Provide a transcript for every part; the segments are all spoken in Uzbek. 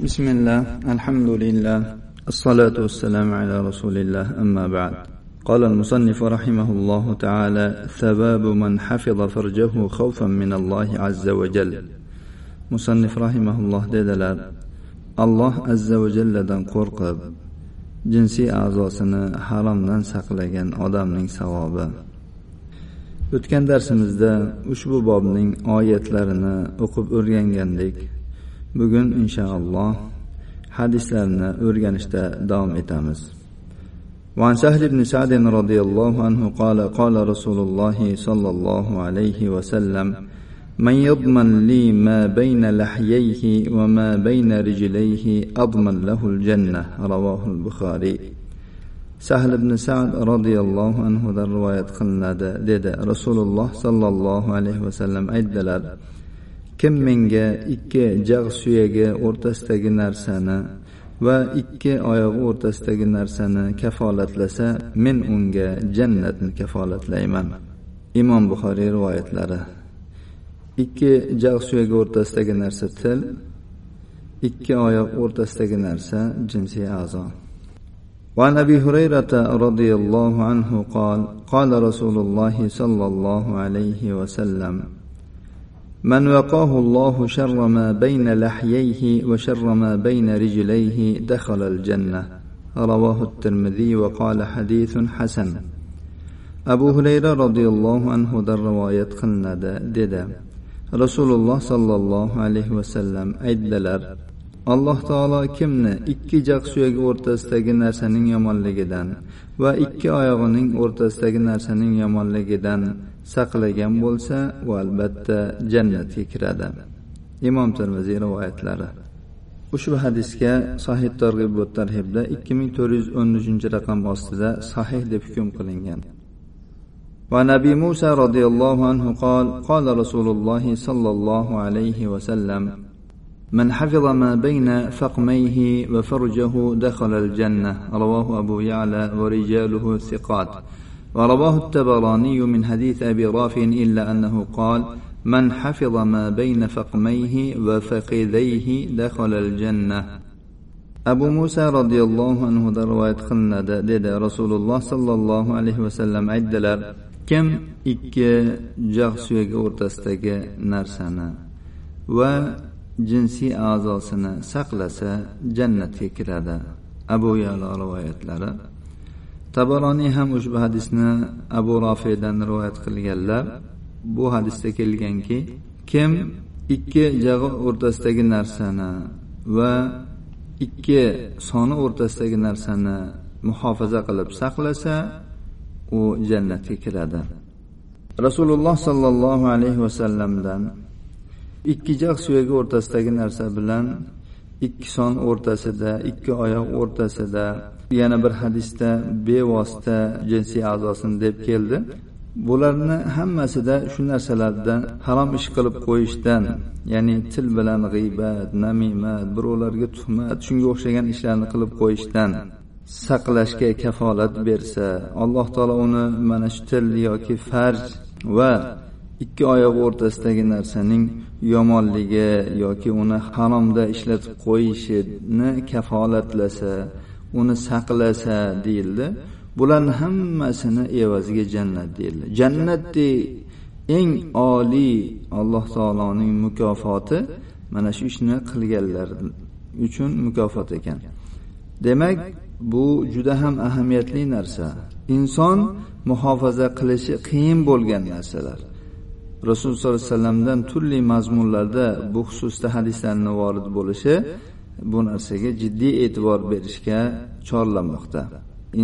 بسم الله الحمد لله الصلاة والسلام على رسول الله أما بعد قال المصنف رحمه الله تعالى ثواب من حفظ فرجه خوفا من الله عز وجل مصنف رحمه الله dedilar alloh azza va jalladan qo'rqib jinsiy a'zosini haromdan saqlagan odamning savobi o'tgan darsimizda ushbu bobning oyatlarini o'qib o'rgangandik bugun inshaalloh hadislarni o'rganishda davom etamiz. وعن سهل بن سعد رضي الله عنه قال قال رسول الله صلى الله عليه وسلم من يضمن لي ما بين لحييه وما بين رجليه أضمن له الجنة رواه البخاري سهل بن سعد رضي الله عنه در رواية قلنا رسول الله صلى الله عليه وسلم أيدلال kim menga ikki jag' suyagi o'rtasidagi narsani va ikki oyog'i o'rtasidagi narsani kafolatlasa men unga jannatni kafolatlayman imom buxoriy rivoyatlari ikki jag' suyagi o'rtasidagi narsa til ikki oyoq o'rtasidagi narsa jinsiy a'zo وعن ابي هريره رضي الله عنه قال قال رسول الله صلى الله عليه وسلم من وقاه الله شر ما بين لحييه وشر ما بين رجليه دخل الجنه رواه الترمذي وقال حديث حسن abu hurayra roziyallohu anhudan rivoyat qilinadi dedi rasululloh sollallohu alayhi vasallam aytdilar alloh taolo kimni ikki jag' suyagi o'rtasidagi narsaning yomonligidan va ikki oyog'ining o'rtasidagi narsaning yomonligidan saqlagan bo'lsa u albatta jannatga kiradi imom termiziy rivoyatlari ushbu hadisga sahih targ'ib va tarhibda ikki ming to'rt yuz o'n uchinchi raqam ostida sahih deb hukm qilingan وعن ابي موسى رضي الله عنه قال قال رسول الله صلى الله عليه وسلم من حفظ ما بين فقميه وفرجه دخل الجنة رواه أبو يعلى ورجاله ثقات ورواه التبراني من حديث أبي رافع إلا أنه قال من حفظ ما بين فقميه وفخذيه دخل الجنة أبو موسى رضي الله عنه رواية قلنا ديد رسول الله صلى الله عليه وسلم عدلر كم ikki jag' suyagi o'rtasidagi narsani va jinsiy a'zosini saqlasa jannatga kiradi abu yalo rivoyatlari tabaroniy ham ushbu hadisni abu rofiydan rivoyat qilganlar. Bu hadisda kelganki kim ikki jag'i o'rtasidagi narsani va ikki soni o'rtasidagi narsani muhofaza qilib saqlasa u jannatga kiradi. Rasululloh sollallohu alayhi vasallamdan ikki jag' suyagi o'rtasidagi narsa bilan ikki son o'rtasida ikki oyoq o'rtasida yana bir hadisda bevosita jinsiy a'zosini deb keldi. Bularni hammasida shu narsalardan harom ish qilib qo'yishdan ya'ni til bilan g'iybat namimat birovlarga tuhmat shunga o'xshagan ishlarni qilib qo'yishdan saqlashga kafolat bersa alloh taolo uni mana shu til yoki farj va ikki oyoq o'rtasidagi narsaning yomonligi yoki uni haromda ishlatib qo'yishini kafolatlasa uni saqlasa deyildi. Bularni hammasini evaziga jannat deyildi. Jannatdek eng oliy alloh taoloning mukofoti mana shu ishni qilganlar uchun mukofot ekan. Demak bu juda ham ahamiyatli narsa. Inson muhofaza qilishi qiyin bo'lgan narsalar. Rasululloh sollallohu alayhi vasallamdan turli mazmunlarda bu xususda hadislarni vorid bo'lishi bu narsaga jiddiy e'tibor berishga chorlamoqda.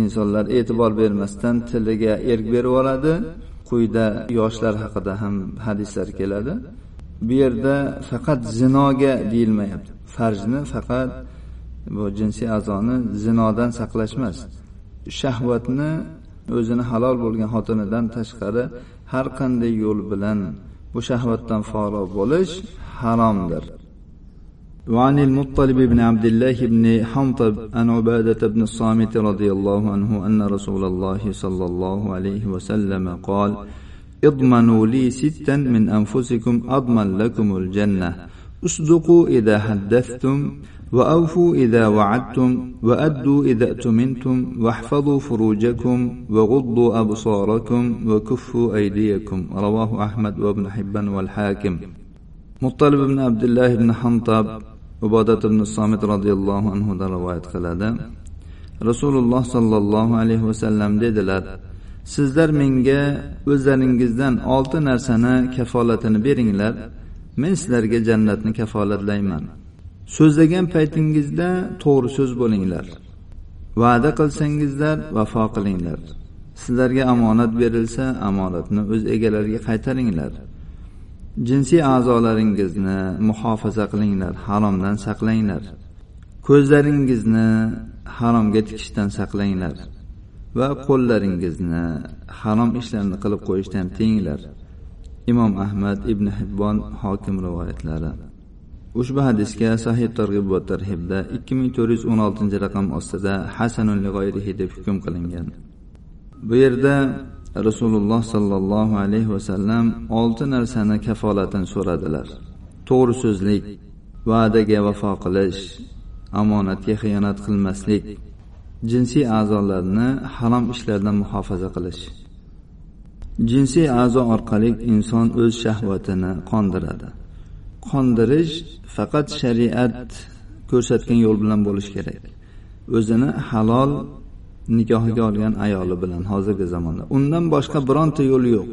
Insonlar e'tibor bermasdan tiliga erk berib oladi quyida yoshlar haqida ham hadislar keladi. Bu yerda faqat zinoga deyilmayapti. Farjni faqat bu jinsiy a'zoni zinodan saqlash emas shahvatni o'zini halol bo'lgan xotinidan tashqari har qanday yo'l bilan bu shahvatdan forig' bo'lish haromdir. وعن المطلب بن عبد الله بن حنطب عن عبادة بن الصامت رضي الله عنه أن رسول الله صلى الله عليه وسلم قال اضمنوا لي ستا من أنفسكم أضمن لكم الجنة. اصدقوا إذا حدثتم وأوفوا إذا وعدتم وأدوا إذا اؤتمنتم واحفظوا فروجكم وغضوا أبصاركم وكفوا أيديكم. رواه أحمد وابن حبان والحاكم. مطلب بن عبد الله بن حنطب ubodat ibn somit roziyallohu anhudan rivoyat qiladi. Rasululloh sollallohu alayhi vasallam dedilar sizlar menga o'zlaringizdan olti narsani kafolatini beringlar. Men sizlarga jannatni kafolatlayman. So'zlagan paytingizda to'g'ri so'z bo'linglar. Va'da qilsangizlar vafo qilinglar. Sizlarga omonat berilsa omonatni o'z egalariga qaytaringlar. Jinsiy a'zolaringizni muhofaza qilinglar haromdan saqlanglar. Ko'zlaringizni haromga tikishdan saqlanglar. Va qo'llaringizni harom ishlarni qilib qo'yishdan tiyinglar. Imom ahmad ibn hibbon hokim rivoyatlari. Ushbu hadisga sahih targ'ib va tarhibda ikki ming to'rt yuz o'n oltinchi raqam ostida hasanun g'oyrihi deb hukm qilingan. Bu yerda rasululloh sollallohu alayhi vasallam olti narsani kafolatini so'radilar. To'g'ri so'zlik va'daga vafo qilish omonatga xiyonat qilmaslik jinsiy a'zolarni harom ishlardan muhofaza qilish. Jinsiy a'zo orqali inson o'z shahvatini qondiradi. Qondirish faqat shariat ko'rsatgan yo'l bilan bo'lishi kerak. O'zini halol nikohiga olgan ayoli bilan hozirgi zamonda. Undan boshqa bironta yo'l yo'q.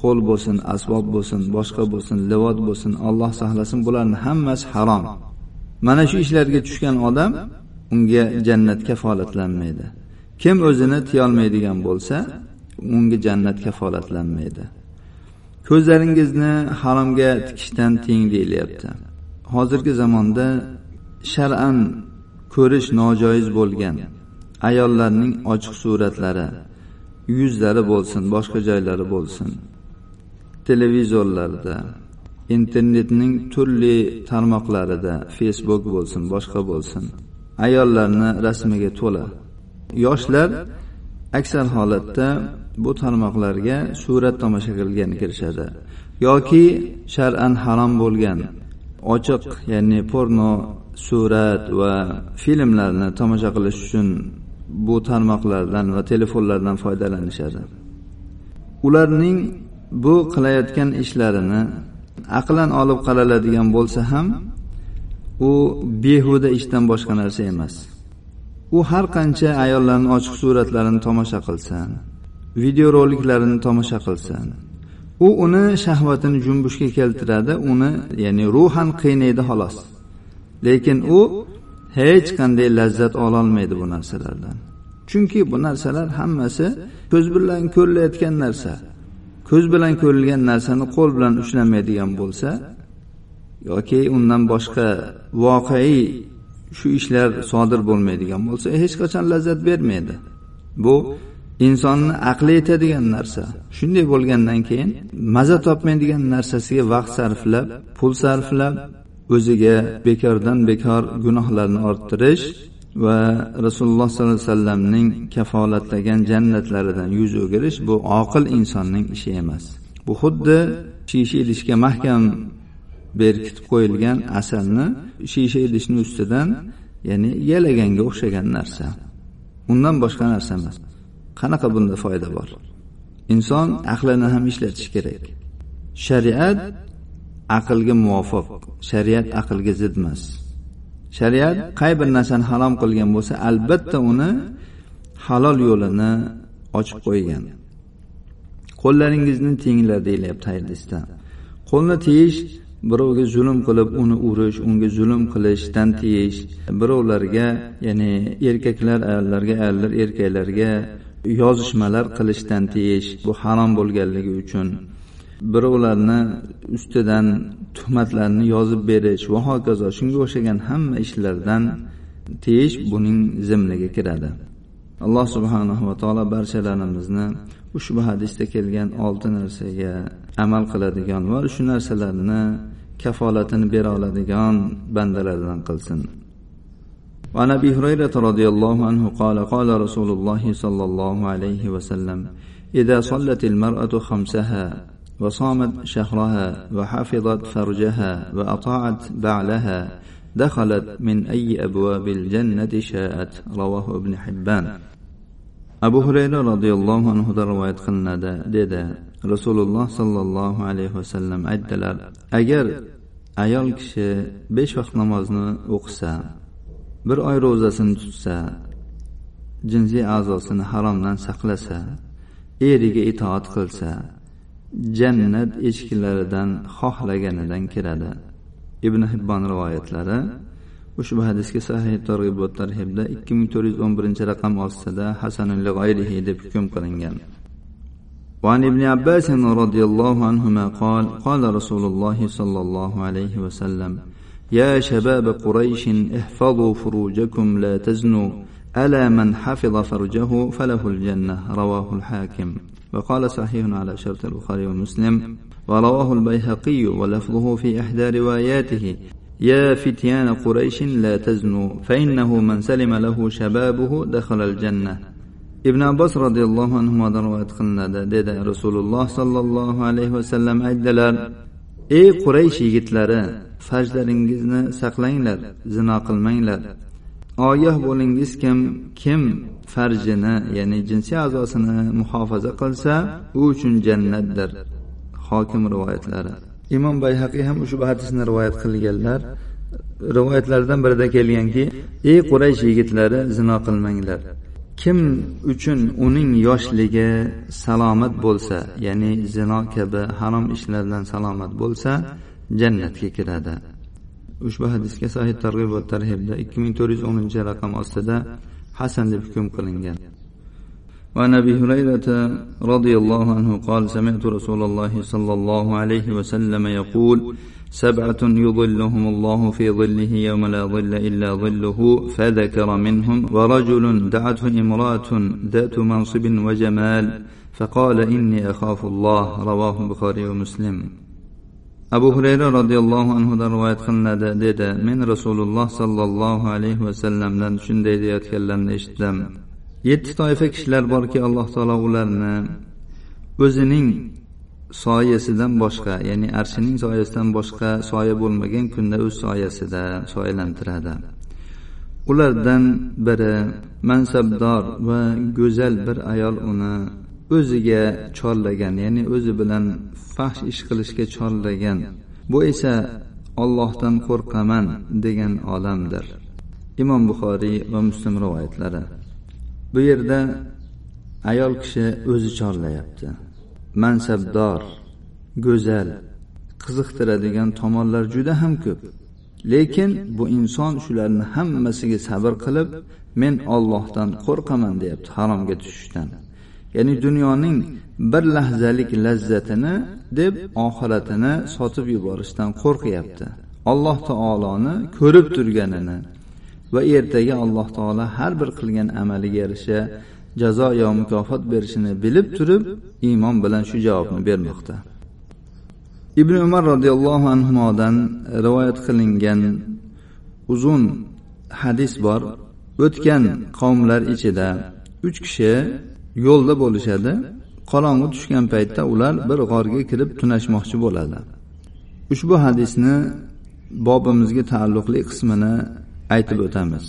Qo'l bo'lsin asbob bo'lsin boshqa bo'lsin livot bo'lsin alloh saqlasin bularni hammasi harom. Mana shu ishlarga tushgan odam unga jannat kafolatlanmaydi. Kim o'zini tiyolmaydigan bo'lsa unga jannat kafolatlanmaydi. Ko'zlaringizni haromga tikishdan teng deyilyapti. Hozirgi zamonda shar'an ko'rish nojoiz bo'lgan. Ayollarning ochiq suratlari yuzlari bo'lsin boshqa joylari bo'lsin. Televizorlarda internetning turli tarmoqlarida facebook bo'lsin boshqa bo'lsin ayollarni rasmiga to'la. Yoshlar aksar holatda bu tarmoqlarga surat tomosha qilgani kirishadi yoki shar'an harom bo'lgan ochiq ya'ni porno surat va filmlarni tomosha qilish uchun bu tarmoqlardan va telefonlardan foydalanishadi. Ularning bu qilayotgan ishlarini aqlan olib qaraladigan bo'lsa ham u behuda ishdan boshqa narsa emas. U har qancha ayollarni ochiq suratlarini tomosha qilsin videoroliklarini tomosha qilsin. U uni shahvatini junbushga keltiradi uni ya'ni ruhan qiynaydi xolos. Lekin u hech qanday lazzat ololmaydi bu narsalardan. Chunki bu narsalar hammasi ko'z bilan ko'rilayotgan narsa. Ko'z bilan ko'rilgan narsani qo'l bilan ushlanmaydigan bo'lsa yoki undan boshqa voqei shu ishlar sodir bo'lmaydigan bo'lsa hech qachon lazzat bermaydi. Bu insonni aqli yetadigan narsa. Shunday bo'lgandan keyin maza topmaydigan narsasiga vaqt sarflab pul sarflab o'ziga bekordan bekor gunohlarni orttirish va rasululloh sollallohu alayhi vasallamning kafolatlagan jannatlaridan yuz o'girish bu oqil insonning ishi emas. Bu xuddi shisha idishga mahkam berkitib qo'yilgan asalni shisha idishni ustidan ya'ni yalaganga o'xshagan narsa. Undan boshqa narsa emas. Qanaqa bunda foyda bor? Inson aqlini ham ishlatish kerak. Shariat aqlga muvofiq. Shariat aqlga zid emas shariat qay bir narsani harom qilgan bo'lsa albatta uni halol yo'lini ochib qo'ygan. Qo'llaringizni tenglar deyilyapti hadisda qo'lni tiyish birovga zulm qilib uni urish unga zulm qilishdan tiyish birovlarga ya'ni erkaklar ayollarga ayollar erkaklarga yozishmalar qilishdan tiyish bu harom bo'lganligi uchun birovlarni ustidan tuhmatlarni yozib berish va hokazo shunga o'xshagan hamma ishlardan tiyish buning zimniga kiradi alloh subhanahu va taolo barchalarimizni ushbu hadisda kelgan olti narsaga amal qiladigan va shu narsalarni kafolatini bera oladigan bandalardan qilsin وعن ابي هريره رضي الله عنه قال قال رسول الله صلى الله عليه وسلم اذا صلت المراه خمسها وصامت شهرها وحفظت فرجها واطاعت بعلها دخلت من أي أبواب الجنة شاءت رواه ابن حبان abu hurayra roziyallohu anhudan rivoyat qilinadi dedi rasululloh sollallohu alayhi vasallam aytdilar agar ayol kishi besh vaqt namozni o'qisa bir oy ro'zasini tutsa jinsiy a'zosini haromdan saqlasa eriga itoat qilsa jannat eshiklaridan xohlaganidan kiradi ibn hibbon rivoyatlari ushbu hadisga sahih targ'ibot tarhibda ikki ming to'rt yuz o'n birinchi raqam ostida hasanul g'ayrihi deb hukm qilingan وعن ابن عباس رضي الله عنهما قال قال رسول الله صلى الله عليه وسلم يا شباب قريش احفظوا فروجكم لا تزنوا ألا من حفظ فرجه فله الجنة رواه الحاكم وقال صحيح على شرط البخاري ومسلم ورواه البيهقي ولفظه في إحدى رواياته يا فتيان قريش لا تزنوا فإنه من سلم له شبابه دخل الجنة ibn abbos roziyallohu anhudan rivoyat qilinadi dedi rasululloh sollallohu alayhi vasallam aytdilar ey quraysh yigitlari farjlaringizni saqlanglar zino qilmanglar ogoh bo'lingizkim kim farjini ya'ni jinsiy a'zosini muhofaza qilsa u uchun jannatdir. Hokim rivoyatlari. Imom bayhaqiy ham ushbu hadisni rivoyat qilganlar. Rivoyatlardan birida kelganki ey quraysh yigitlari zino qilmanglar. Kim uchun uning yoshligi salomat bo'lsa ya'ni zino kabi harom ishlardan salomat bo'lsa jannatga kiradi. Ushbu hadisga sahih targ'ib va tarhibda ikki ming to'rt yuz o'ninchi raqam ostida hasan deb hukm وعن أبي هريرة رضي الله عنه قال سمعت رسول الله صلى الله عليه وسلم يقول سبعة يظلهم الله في ظله يوم لا ظل إلا ظله فذكر منهم ورجل دعته امرأة ذات منصب وجمال فقال إني أخاف الله رواه البخاري ومسلم. Abu hurayra roziyallohu anhudan rivoyat qilinadi dedi. Men rasululloh sollallohu alayhi vasallamdan shunday deyayotganlarini eshitdim. Yetti toifa kishilar borki alloh taolo ularni o'zining soyasidan boshqa ya'ni arshining soyasidan boshqa soya bo'lmagan kunda o'z soyasida soyalantiradi. Ulardan biri mansabdor va go'zal bir ayol uni o'ziga chorlagan ya'ni o'zi bilan fahsh ish qilishga chorlagan. Bu esa ollohdan qo'rqaman degan odamdir imom buxoriy va muslim rivoyatlari. Bu yerda ayol kishi o'zi chorlayapti. Mansabdor go'zal qiziqtiradigan tomonlar juda ham ko'p. Lekin bu inson shularni hammasiga sabr qilib men ollohdan qo'rqaman deyapti haromga tushishdan. Ya'ni dunyoning bir lahzalik lazzatini deb oxiratini sotib yuborishdan qo'rqyapti. Alloh taoloni ko'rib turganini va ertaga alloh taolo har bir qilgan amaliga yarasha jazo yo mukofot berishini bilib turib iymon bilan shu javobni bermoqda. Ibn umar roziyallohu anhudan rivoyat qilingan uzun hadis bor. O'tgan qavmlar ichida uch kishi yo'lda bo'lishadi. Qorong'i tushgan paytda ular bir g'orga kirib tunashmoqchi bo'ladi. Ushbu hadisni bobimizga taalluqli qismini aytib o'tamiz.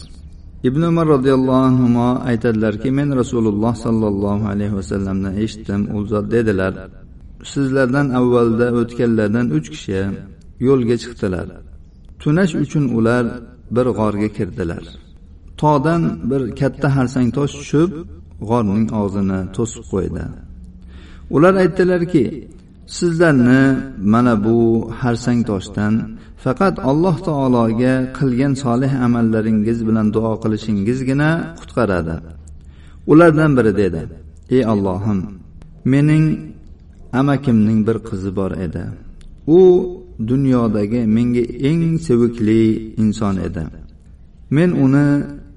Ibn umar roziyallohu anhu aytadilarki men rasululloh sollallohu alayhi vasallamdan eshitdim u zot dedilar. Sizlardan avvalda o'tganlardan uch kishi yo'lga chiqdilar. Tunash uchun ular bir g'orga kirdilar. Tog'dan bir katta harsang tosh tushib g'orning og'zini to'sib qo'ydi. Ular aytdilarki sizlarni mana bu harsang toshdan faqat alloh taologa qilgan solih amallaringiz bilan duo qilishingizgina qutqaradi. Ulardan biri dedi ey allohim mening amakimning bir qizi bor edi. U dunyodagi menga eng sevikli inson edi. Men uni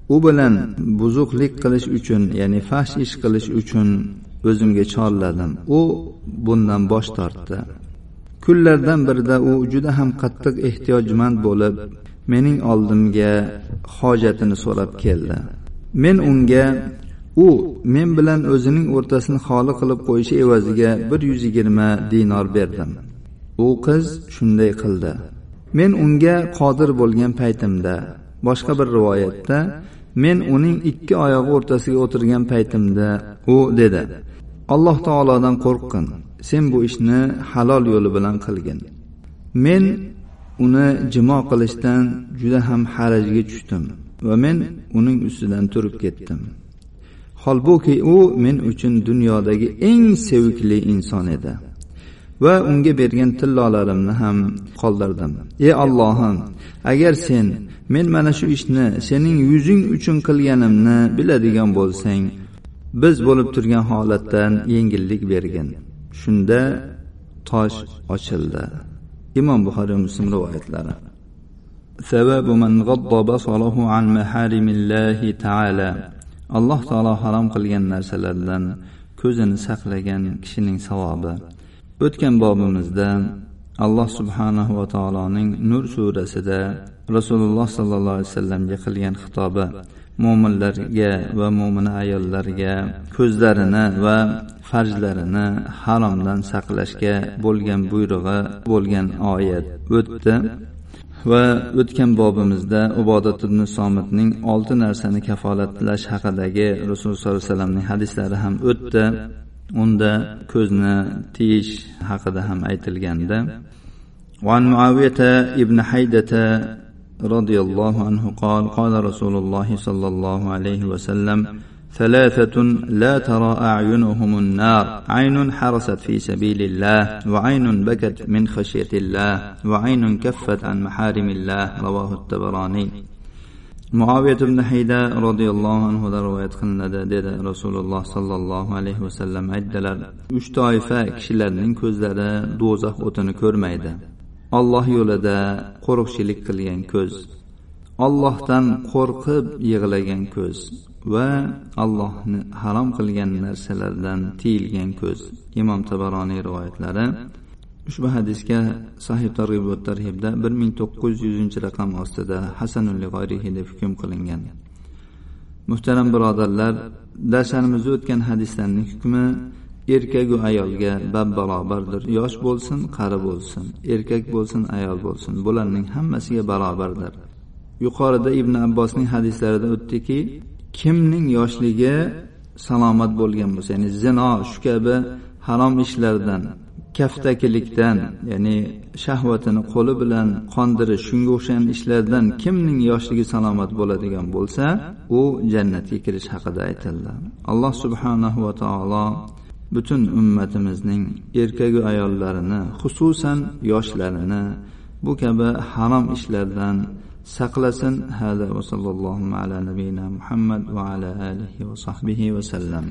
u bilan buzuqlik qilish uchun ya'ni fahsh ish qilish uchun o'zimga chorladim. U bundan bosh tortdi. Kunlardan birida u juda ham qattiq ehtiyojmand bo'lib mening oldimga hojatini so'rab keldi. Men unga u men bilan o'zining o'rtasini xoli qilib qo'yishi evaziga bir yuz yigirma dinor berdim. U qiz shunday qildi. Men unga qodir bo'lgan paytimda boshqa bir rivoyatda men uning ikki oyog'i o'rtasiga o'tirgan paytimda u dedi alloh taolodan qo'rqqin sen bu ishni halol yo'li bilan qilgin. Men uni jimo qilishdan juda ham harajga tushdim va men uning ustidan turib ketdim. Holbuki u men uchun dunyodagi eng sevikli inson edi va unga bergan tillolarimni ham qoldirdim. Ey ollohim agar sen men mana shu ishni sening yuzing uchun qilganimni biladigan bo'lsang biz bo'lib turgan holatdan yengillik bergin shunda tosh ochildi imom buxoriy muslim rivoyatlari ثواب من غض بصره عن محارم الله تعالى alloh taolo harom qilgan narsalardan ko'zini saqlagan kishining savobi o'tgan bobimizda alloh subhanahu va taoloning nur surasida rasululloh sollallohu alayhi vasallamga qilgan xitobi mo'minlarga va mo'mina ayollarga ko'zlarini va farjlarini haromdan saqlashga bo'lgan buyrug'i bo'lgan oyat o'tdi. Va o'tgan bobimizda ubodat ibn somitning olti narsani kafolatlash haqidagi rasululloh sollallohu alayhi vasallamning hadislari ham o'tdi. unda ko'zni tiyish haqida ham aytilganda وعن معاوية ابن حيدة رضي الله عنه قال قال رسول الله صلى الله عليه وسلم ثلاثة لا ترى أعينهم النار عين حرست في سبيل الله وعين بكت من خشية الله وعين كفت عن محارم الله رواه التبراني muoviyat ibn hayda roziyallohu anhudan rivoyat qilinadi dedi rasululloh sollallohu alayhi vasallam aytdilar uch toifa kishilarning ko'zlari do'zax o'tini ko'rmaydi. Olloh yo'lida qo'riqchilik qilgan ko'z ollohdan qo'rqib yig'lagan ko'z va allohni harom qilgan narsalardan tiyilgan ko'z. Imom tabaroniy rivoyatlari ushbu hadisga sahih targ'ib va tarhibda bir ming to'qqiz yuzinchi raqam ostida hasanul g'oyrihi deb hukm qilingan. Muhtaram birodarlar darslarimizda o'tgan hadislarning hukmi erkagu ayolga bab barobardir. Yosh bo'lsin qari bo'lsin erkak bo'lsin ayol bo'lsin bularning hammasiga barobardir. Yuqorida ibn abbosning hadislarida o'tdiki kimning yoshligi salomat bo'lgan bo'lsa ya'ni zino shu kabi harom ishlardan kaftakilikdan ya'ni shahvatini qo'li bilan qondirish shunga o'xshagan ishlardan kimning yoshligi salomat bo'ladigan bo'lsa u jannatga kirish haqida aytildi. Alloh subhanahu va taolo butun ummatimizning erkagu ayollarini xususan yoshlarini bu kabi harom ishlardan saqlasin. Hada va sallallohu ala nabiyina muhammad va ala alihi va sahbihi vasallam